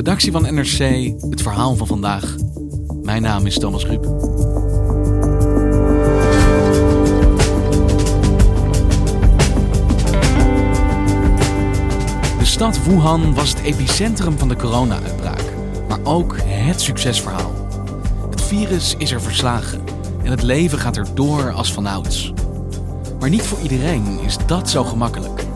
Redactie van NRC het verhaal van vandaag. Mijn naam is Thomas Ruip. De stad Wuhan was het epicentrum van de corona-uitbraak, maar ook het succesverhaal. Het virus is er verslagen en het leven gaat er door als vanouds. Maar niet voor iedereen is dat zo gemakkelijk.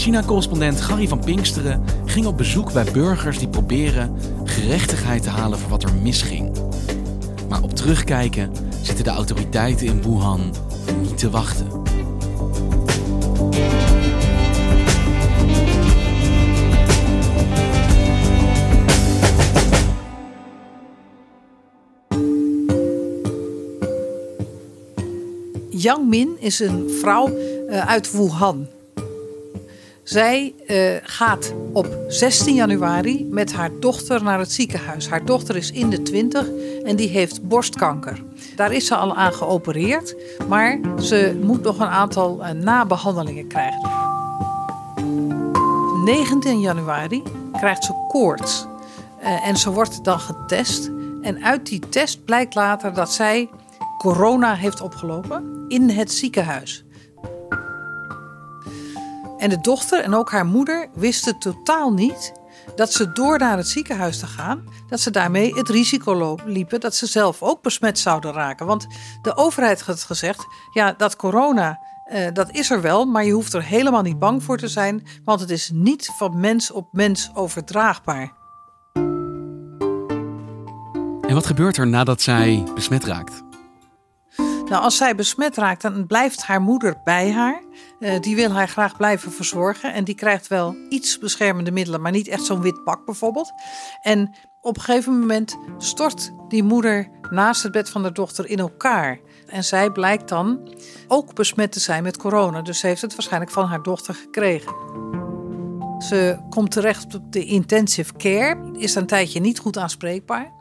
China-correspondent Gary van Pinksteren ging op bezoek bij burgers die proberen gerechtigheid te halen voor wat er misging. Maar op terugkijken zitten de autoriteiten in Wuhan niet te wachten. Yang Min is een vrouw uh, uit Wuhan. Zij uh, gaat op 16 januari met haar dochter naar het ziekenhuis. Haar dochter is in de 20 en die heeft borstkanker. Daar is ze al aan geopereerd, maar ze moet nog een aantal uh, nabehandelingen krijgen. 19 januari krijgt ze koorts uh, en ze wordt dan getest. En uit die test blijkt later dat zij corona heeft opgelopen in het ziekenhuis. En de dochter en ook haar moeder wisten totaal niet dat ze door naar het ziekenhuis te gaan, dat ze daarmee het risico liepen dat ze zelf ook besmet zouden raken. Want de overheid had gezegd, ja, dat corona, eh, dat is er wel, maar je hoeft er helemaal niet bang voor te zijn, want het is niet van mens op mens overdraagbaar. En wat gebeurt er nadat zij besmet raakt? Nou, als zij besmet raakt, dan blijft haar moeder bij haar. Uh, die wil haar graag blijven verzorgen. En die krijgt wel iets beschermende middelen, maar niet echt zo'n wit pak bijvoorbeeld. En op een gegeven moment stort die moeder naast het bed van de dochter in elkaar. En zij blijkt dan ook besmet te zijn met corona. Dus ze heeft het waarschijnlijk van haar dochter gekregen. Ze komt terecht op de intensive care, is een tijdje niet goed aanspreekbaar.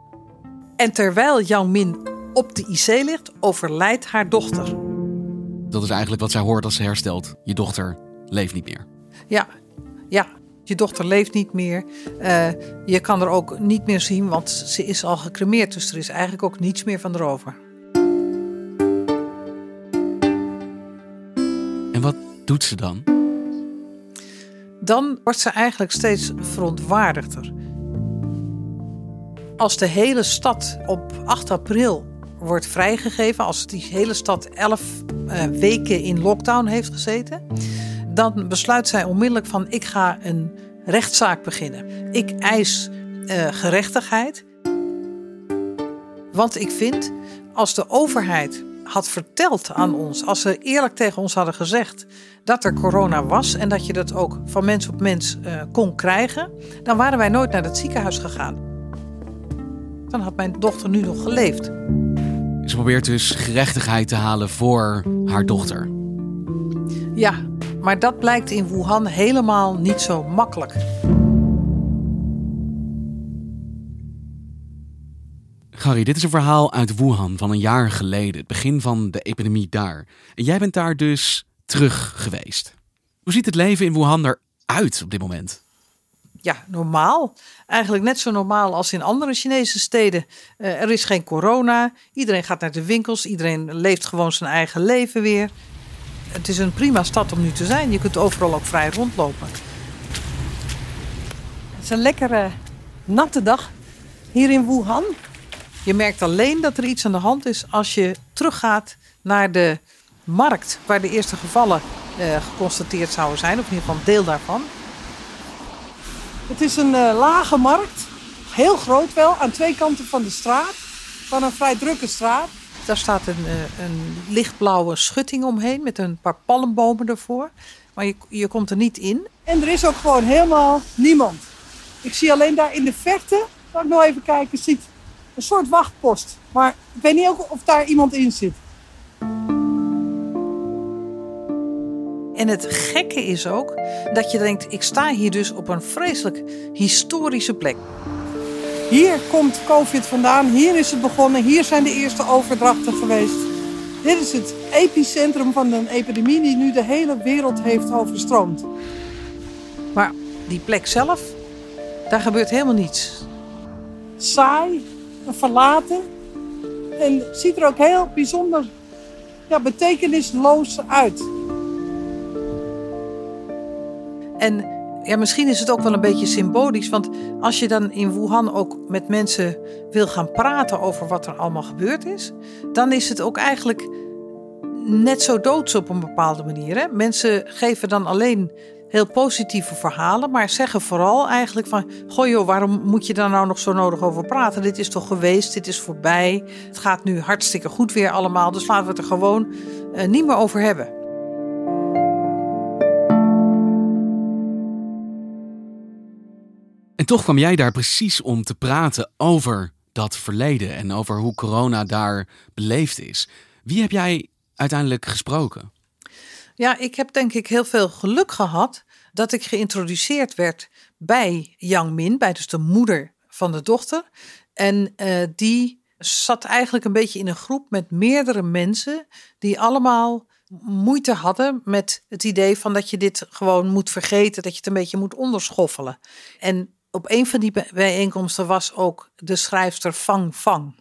En terwijl Yang Min op de IC ligt, overlijdt haar dochter. Dat is eigenlijk wat zij hoort als ze herstelt. Je dochter leeft niet meer. Ja, ja. Je dochter leeft niet meer. Uh, je kan er ook niet meer zien, want ze is al gecremeerd. Dus er is eigenlijk ook niets meer van erover. En wat doet ze dan? Dan wordt ze eigenlijk steeds verontwaardigder. Als de hele stad op 8 april wordt vrijgegeven, als die hele stad elf uh, weken in lockdown heeft gezeten, dan besluit zij onmiddellijk van ik ga een rechtszaak beginnen. Ik eis uh, gerechtigheid. Want ik vind, als de overheid had verteld aan ons, als ze eerlijk tegen ons hadden gezegd dat er corona was en dat je dat ook van mens op mens uh, kon krijgen, dan waren wij nooit naar het ziekenhuis gegaan. Dan had mijn dochter nu nog geleefd. Probeert dus gerechtigheid te halen voor haar dochter. Ja, maar dat blijkt in Wuhan helemaal niet zo makkelijk. Gary, dit is een verhaal uit Wuhan van een jaar geleden, het begin van de epidemie daar. En jij bent daar dus terug geweest. Hoe ziet het leven in Wuhan eruit op dit moment? Ja, normaal. Eigenlijk net zo normaal als in andere Chinese steden. Uh, er is geen corona. Iedereen gaat naar de winkels. Iedereen leeft gewoon zijn eigen leven weer. Het is een prima stad om nu te zijn. Je kunt overal ook vrij rondlopen. Het is een lekkere natte dag hier in Wuhan. Je merkt alleen dat er iets aan de hand is als je teruggaat naar de markt waar de eerste gevallen uh, geconstateerd zouden zijn, of in ieder geval deel daarvan. Het is een uh, lage markt, heel groot wel, aan twee kanten van de straat, van een vrij drukke straat. Daar staat een, uh, een lichtblauwe schutting omheen met een paar palmbomen ervoor. Maar je, je komt er niet in. En er is ook gewoon helemaal niemand. Ik zie alleen daar in de verte, zal ik nog even kijken, ziet een soort wachtpost. Maar ik weet niet ook of daar iemand in zit. En het gekke is ook dat je denkt: ik sta hier dus op een vreselijk historische plek. Hier komt COVID vandaan, hier is het begonnen, hier zijn de eerste overdrachten geweest. Dit is het epicentrum van een epidemie die nu de hele wereld heeft overstroomd. Maar die plek zelf, daar gebeurt helemaal niets. Saai, verlaten en ziet er ook heel bijzonder ja, betekenisloos uit. En ja, misschien is het ook wel een beetje symbolisch. Want als je dan in Wuhan ook met mensen wil gaan praten over wat er allemaal gebeurd is, dan is het ook eigenlijk net zo doods op een bepaalde manier. Hè? Mensen geven dan alleen heel positieve verhalen, maar zeggen vooral eigenlijk van: Goh, joh, waarom moet je daar nou nog zo nodig over praten? Dit is toch geweest, dit is voorbij. Het gaat nu hartstikke goed weer allemaal, dus laten we het er gewoon uh, niet meer over hebben. En toch kwam jij daar precies om te praten over dat verleden en over hoe corona daar beleefd is. Wie heb jij uiteindelijk gesproken? Ja, ik heb denk ik heel veel geluk gehad dat ik geïntroduceerd werd bij Yang Min, bij dus de moeder van de dochter. En uh, die zat eigenlijk een beetje in een groep met meerdere mensen die allemaal moeite hadden met het idee van dat je dit gewoon moet vergeten, dat je het een beetje moet onderschoffelen. En op een van die bijeenkomsten was ook de schrijfster Fang Fang.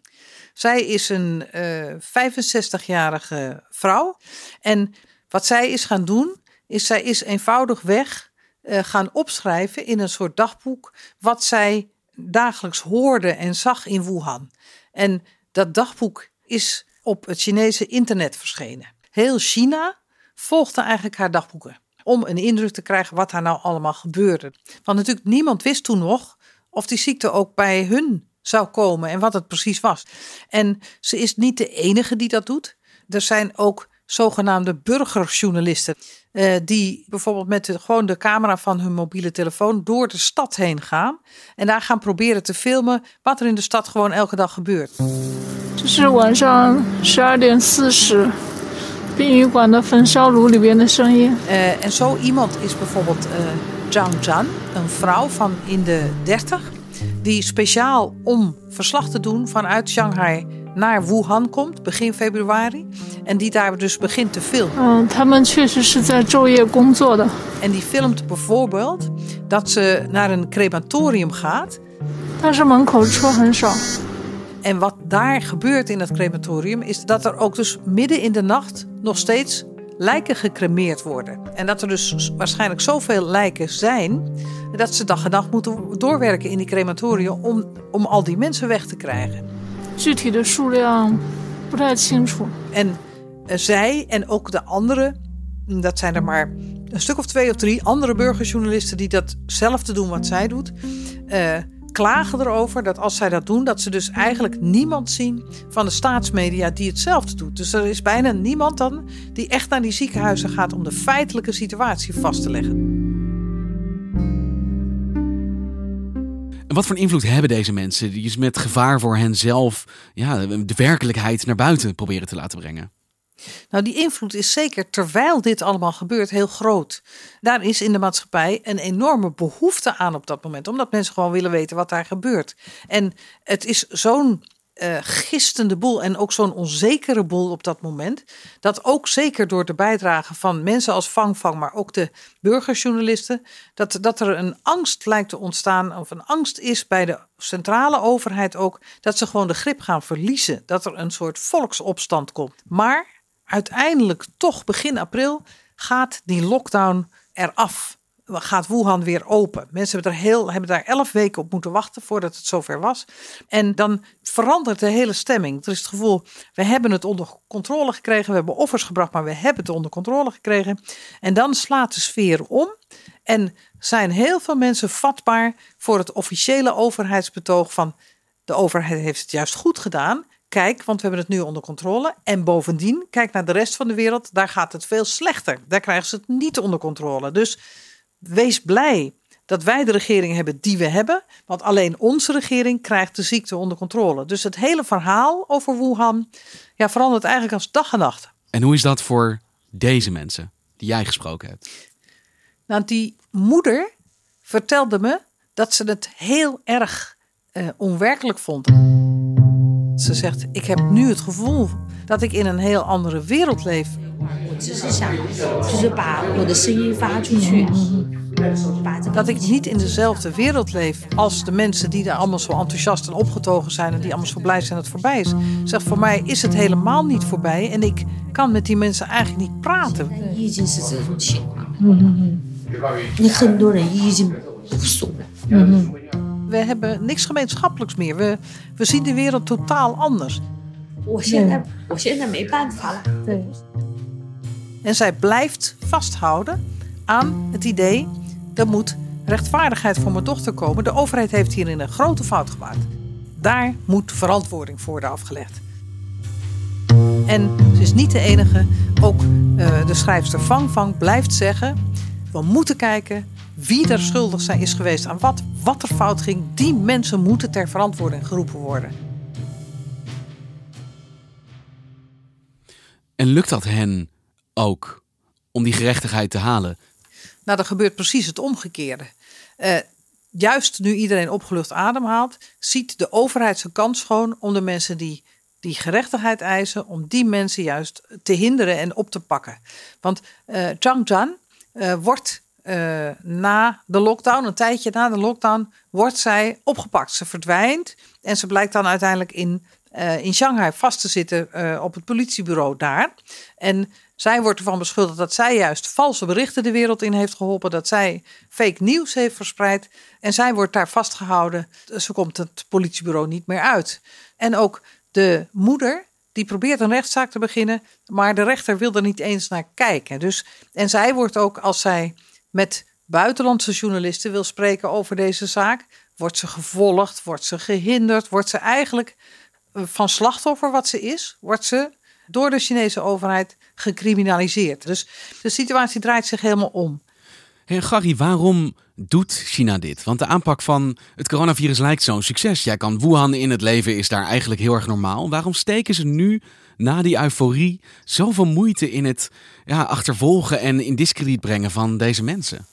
Zij is een uh, eh, 65-jarige vrouw. En wat zij is gaan doen, is zij is eenvoudigweg uh, gaan opschrijven in een soort dagboek wat zij dagelijks hoorde en zag in Wuhan. En dat dagboek is op het Chinese internet verschenen. Heel China volgde eigenlijk haar dagboeken om een indruk te krijgen wat daar nou allemaal gebeurde. Want natuurlijk, niemand wist toen nog of die ziekte ook bij hun zou komen en wat het precies was. En ze is niet de enige die dat doet. Er zijn ook zogenaamde burgerjournalisten. Eh, die bijvoorbeeld met de, gewoon de camera van hun mobiele telefoon door de stad heen gaan. En daar gaan proberen te filmen wat er in de stad gewoon elke dag gebeurt. 12:40 殡仪馆的焚烧炉里边的声音。Uh, en zo iemand is bijvoorbeeld uh, Zhang Zhan, een vrouw van in de 30, die speciaal om verslag te doen vanuit Shanghai naar Wuhan komt, begin februari. En die daar dus begint te filmen. En die filmt bijvoorbeeld dat ze naar een crematorium gaat. en wat daar gebeurt in dat crematorium is dat er ook dus midden in de nacht nog steeds lijken gecremeerd worden. En dat er dus waarschijnlijk zoveel lijken zijn dat ze dag en nacht moeten doorwerken in die crematorium om, om al die mensen weg te krijgen. En eh, zij en ook de andere, hm, dat zijn er maar een stuk of twee of drie andere burgerjournalisten die datzelfde doen wat zij doet. Eh, klagen erover dat als zij dat doen, dat ze dus eigenlijk niemand zien van de staatsmedia die hetzelfde doet. Dus er is bijna niemand dan die echt naar die ziekenhuizen gaat om de feitelijke situatie vast te leggen. En wat voor invloed hebben deze mensen die je met gevaar voor henzelf ja, de werkelijkheid naar buiten proberen te laten brengen? Nou, die invloed is zeker terwijl dit allemaal gebeurt heel groot. Daar is in de maatschappij een enorme behoefte aan op dat moment, omdat mensen gewoon willen weten wat daar gebeurt. En het is zo'n uh, gistende boel en ook zo'n onzekere boel op dat moment. Dat ook zeker door de bijdrage van mensen als Vang Vang, maar ook de burgerjournalisten, dat, dat er een angst lijkt te ontstaan, of een angst is bij de centrale overheid ook, dat ze gewoon de grip gaan verliezen. Dat er een soort volksopstand komt. Maar uiteindelijk, toch begin april, gaat die lockdown eraf. gaat Wuhan weer open. Mensen hebben, er heel, hebben daar elf weken op moeten wachten voordat het zover was. En dan verandert de hele stemming. Er is het gevoel, we hebben het onder controle gekregen. We hebben offers gebracht, maar we hebben het onder controle gekregen. En dan slaat de sfeer om. En zijn heel veel mensen vatbaar voor het officiële overheidsbetoog van de overheid heeft het juist goed gedaan. Kijk, want we hebben het nu onder controle. En bovendien, kijk naar de rest van de wereld, daar gaat het veel slechter. Daar krijgen ze het niet onder controle. Dus wees blij dat wij de regering hebben die we hebben. Want alleen onze regering krijgt de ziekte onder controle. Dus het hele verhaal over Wuhan ja, verandert eigenlijk als dag en nacht. En hoe is dat voor deze mensen die jij gesproken hebt? Nou, die moeder vertelde me dat ze het heel erg uh, onwerkelijk vond. Ze zegt: Ik heb nu het gevoel dat ik in een heel andere wereld leef. Dat ik niet in dezelfde wereld leef als de mensen die daar allemaal zo enthousiast en opgetogen zijn en die allemaal zo blij zijn dat het voorbij is. Zegt voor mij is het helemaal niet voorbij en ik kan met die mensen eigenlijk niet praten. We hebben niks gemeenschappelijks meer. We, we zien de wereld totaal anders. En zij blijft vasthouden aan het idee: er moet rechtvaardigheid voor mijn dochter komen. De overheid heeft hierin een grote fout gemaakt. Daar moet verantwoording voor worden afgelegd. En ze is niet de enige. Ook uh, de schrijfster Fang Fang blijft zeggen: we moeten kijken wie er schuldig zijn is geweest aan wat, wat er fout ging. Die mensen moeten ter verantwoording geroepen worden. En lukt dat hen ook om die gerechtigheid te halen? Nou, er gebeurt precies het omgekeerde. Uh, juist nu iedereen opgelucht ademhaalt, ziet de overheid zijn kans schoon om de mensen die die gerechtigheid eisen, om die mensen juist te hinderen en op te pakken. Want uh, Zhang Zhan uh, wordt uh, na de lockdown, een tijdje na de lockdown, wordt zij opgepakt. Ze verdwijnt en ze blijkt dan uiteindelijk in, uh, in Shanghai vast te zitten uh, op het politiebureau daar. En zij wordt ervan beschuldigd dat zij juist valse berichten de wereld in heeft geholpen, dat zij fake nieuws heeft verspreid. En zij wordt daar vastgehouden. Ze komt het politiebureau niet meer uit. En ook de moeder die probeert een rechtszaak te beginnen, maar de rechter wil er niet eens naar kijken. Dus, en zij wordt ook, als zij met buitenlandse journalisten wil spreken over deze zaak, wordt ze gevolgd, wordt ze gehinderd, wordt ze eigenlijk eh, van slachtoffer wat ze is, wordt ze door de Chinese overheid gecriminaliseerd. Dus de situatie draait zich helemaal om. Hey Gary, waarom doet China dit? Want de aanpak van het coronavirus lijkt zo'n succes. Jij kan Wuhan in het leven, is daar eigenlijk heel erg normaal. Waarom steken ze nu na die euforie zoveel moeite in het ja, achtervolgen en in discrediet brengen van deze mensen?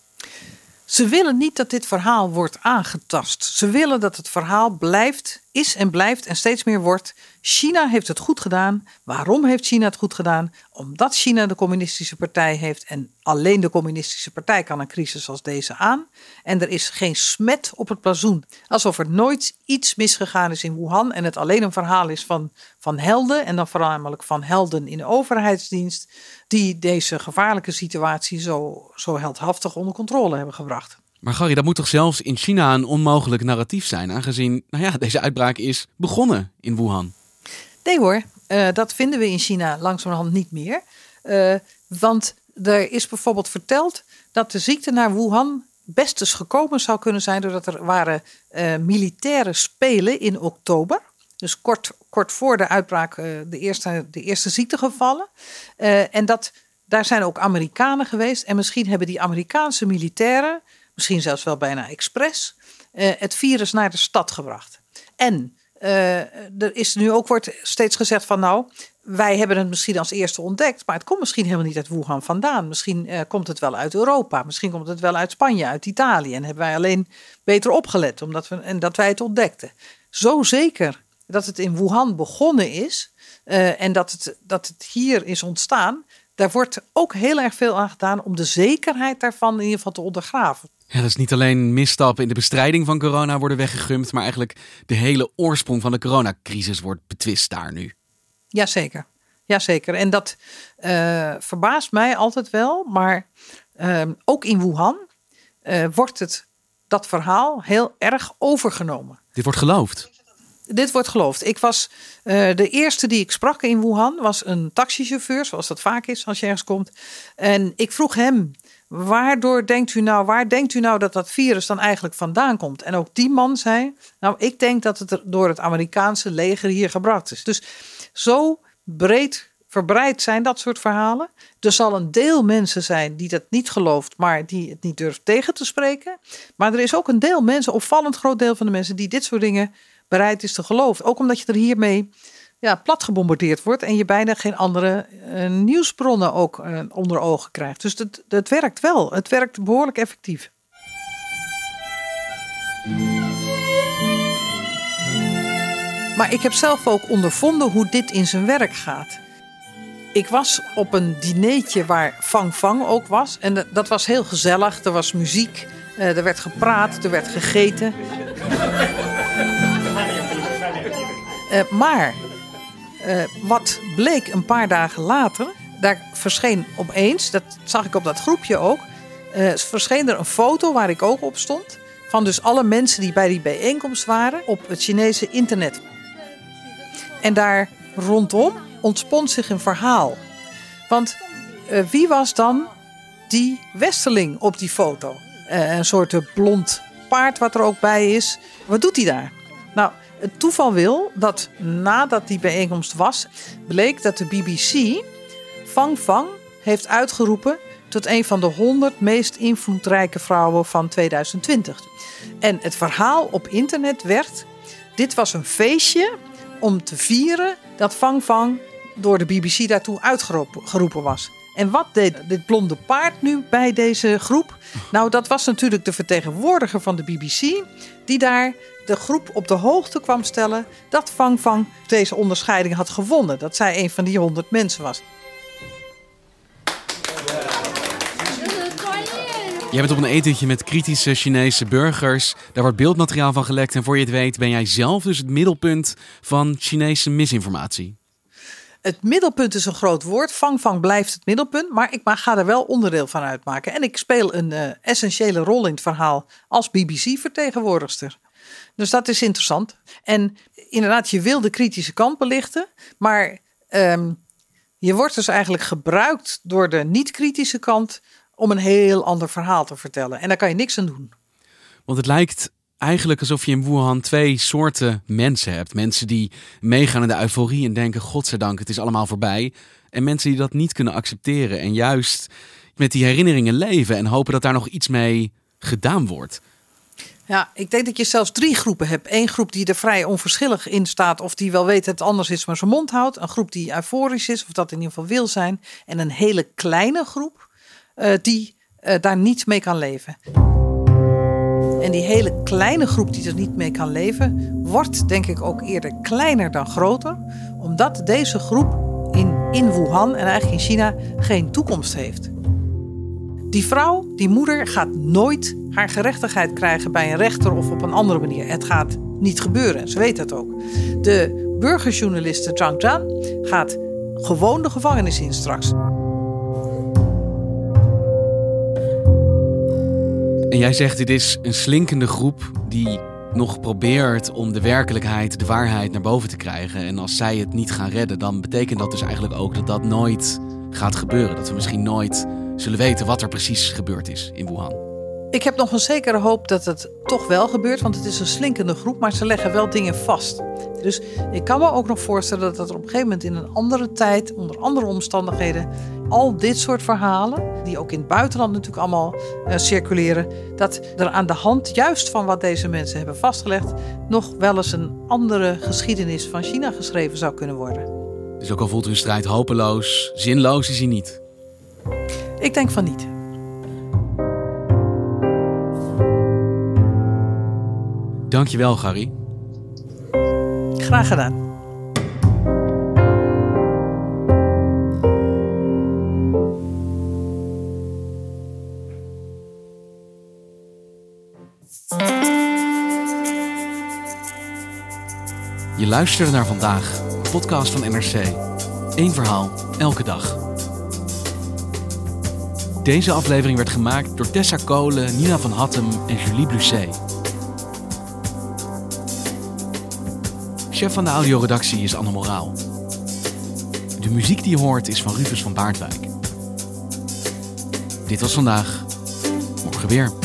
Ze willen niet dat dit verhaal wordt aangetast. Ze willen dat het verhaal blijft, is en blijft en steeds meer wordt. China heeft het goed gedaan. Waarom heeft China het goed gedaan? Omdat China de communistische partij heeft en alleen de communistische partij kan een crisis als deze aan. En er is geen smet op het blazoen. Alsof er nooit iets misgegaan is in Wuhan en het alleen een verhaal is van, van helden en dan voornamelijk van helden in de overheidsdienst die deze gevaarlijke situatie zo, zo heldhaftig onder controle hebben gebracht. Maar Gary, dat moet toch zelfs in China een onmogelijk narratief zijn, aangezien nou ja, deze uitbraak is begonnen in Wuhan? Nee hoor, uh, dat vinden we in China langzamerhand niet meer. Uh, want er is bijvoorbeeld verteld dat de ziekte naar Wuhan best eens gekomen zou kunnen zijn doordat er waren uh, militaire spelen in oktober. Dus kort, kort voor de uitbraak de, eerste, de eerste ziektegevallen. en dat, daar zijn ook Amerikanen geweest. En misschien hebben die Amerikaanse militairen, misschien zelfs wel bijna expres, het virus naar de stad gebracht. En uh, er is nu ook wordt steeds gezegd van nou, wij hebben het misschien als eerste ontdekt, maar het komt misschien helemaal niet uit Wuhan vandaan. Misschien uh, komt het wel uit Europa, misschien komt het wel uit Spanje, uit Italië. En hebben wij alleen beter opgelet omdat we, en dat wij het ontdekten. Zo zeker dat het in Wuhan begonnen is en dat het, dat het hier is ontstaan, daar wordt ook heel erg veel aan gedaan om de zekerheid daarvan in ieder geval te ondergraven. Ja, dat is niet alleen misstappen in de bestrijding van corona worden weggegumd, maar eigenlijk de hele oorsprong van de coronacrisis wordt betwist daar nu. Jazeker, jazeker. En dat uh, verbaast mij altijd wel, maar uh, ook in Wuhan eh, wordt het, dat verhaal heel erg overgenomen. Dit wordt geloofd. Dit wordt geloofd. Ik was eh, de eerste die ik sprak in Wuhan, was een taxichauffeur, zoals dat vaak is als je ergens komt. En ik vroeg hem, waardoor denkt u nou, waar denkt u nou dat dat virus dan eigenlijk vandaan komt? En ook die man zei, nou ik denk dat het door het Amerikaanse leger hier gebracht is. Dus zo breed verbreid zijn dat soort verhalen. Er zal een deel mensen zijn die dat niet gelooft, maar die het niet durft tegen te spreken. Maar er is ook een deel mensen, opvallend groot deel van de mensen, die dit soort dingen bereid is te geloven. Ook omdat je er hiermee ja, plat gebombardeerd wordt en je bijna geen andere uh, nieuwsbronnen ook uh, onder ogen krijgt. Dus het, het werkt wel. Het werkt behoorlijk effectief. Maar ik heb zelf ook ondervonden hoe dit in zijn werk gaat. Ik was op een dineetje waar Fang Fang ook was. En dat was heel gezellig. Er was muziek, er werd gepraat, er werd gegeten. Maar uh, wat bleek een paar dagen later, daar verscheen opeens, dat zag ik op dat groepje ook, uh, verscheen er een foto waar ik ook op stond. Van dus alle mensen die bij die bijeenkomst waren op het Chinese internet. En daar rondom ontspond zich een verhaal. Want wie was dan die westerling op die foto? een soort blond paard wat er ook bij is. Wat doet hij daar? Nou, het toeval wil dat nadat die bijeenkomst was, bleek dat de BBC Fang Fang heeft uitgeroepen tot een van de 100 meest invloedrijke vrouwen van 2020. En het verhaal op internet werd: dit was een feestje om te vieren dat Fang Fang door de BBC daartoe uitgeroepen was. En wat deed dit blonde paard nu bij deze groep? Nou, dat was natuurlijk de vertegenwoordiger van de BBC, die daar de groep op de hoogte kwam stellen dat Fang Fang deze onderscheiding had gewonnen. Dat zij een van die honderd mensen was. Jij bent op een etentje met kritische Chinese burgers. Daar wordt beeldmateriaal van gelekt. En voor je het weet ben jij zelf dus het middelpunt van Chinese misinformatie. Het middelpunt is een groot woord. Fang blijft het middelpunt. Maar ik ga er wel onderdeel van uitmaken. En ik speel een uh, essentiële rol in het verhaal als BBC-vertegenwoordigster. Dus dat is interessant. En inderdaad, je wil de kritische kant belichten. Maar um, je wordt dus eigenlijk gebruikt door de niet-kritische kant om een heel ander verhaal te vertellen. En daar kan je niks aan doen. Want het lijkt eigenlijk alsof je in Wuhan twee soorten mensen hebt. Mensen die meegaan in de euforie en denken: Godzijdank, het is allemaal voorbij. En mensen die dat niet kunnen accepteren en juist met die herinneringen leven en hopen dat daar nog iets mee gedaan wordt. Ja, ik denk dat je zelfs drie groepen hebt. Eén groep die er vrij onverschillig in staat, of die wel weet dat het anders is, maar zijn mond houdt. Een groep die euforisch is, of dat in ieder geval wil zijn. En een hele kleine groep uh, die uh, daar niet mee kan leven. En die hele kleine groep die er niet mee kan leven, wordt denk ik ook eerder kleiner dan groter, omdat deze groep in, in Wuhan en eigenlijk in China geen toekomst heeft. Die vrouw, die moeder, gaat nooit haar gerechtigheid krijgen bij een rechter of op een andere manier. Het gaat niet gebeuren. Ze weet dat ook. De burgerjournaliste Zhang Zhan gaat gewoon de gevangenis in straks. En jij zegt dit is een slinkende groep die nog probeert om de werkelijkheid, de waarheid naar boven te krijgen. En als zij het niet gaan redden, dan betekent dat dus eigenlijk ook dat dat nooit gaat gebeuren. Dat we misschien nooit zullen weten wat er precies gebeurd is in Wuhan. Ik heb nog een zekere hoop dat het toch wel gebeurt, want het is een slinkende groep, maar ze leggen wel dingen vast. Dus ik kan me ook nog voorstellen dat er op een gegeven moment in een andere tijd, onder andere omstandigheden, al dit soort verhalen, die ook in het buitenland natuurlijk allemaal uh, circuleren, dat er aan de hand juist van wat deze mensen hebben vastgelegd, nog wel eens een andere geschiedenis van China geschreven zou kunnen worden. Dus ook al voelt hun strijd hopeloos, zinloos is hij niet. Ik denk van niet. Dankjewel, Gary. Graag gedaan. Luisterde naar vandaag, podcast van NRC. Eén verhaal, elke dag. Deze aflevering werd gemaakt door Tessa Kolen, Nina van Hattem en Julie Blusset. Chef van de audioredactie is Anne Moraal. De muziek die je hoort is van Rufus van Baardwijk. Dit was vandaag. Morgen weer.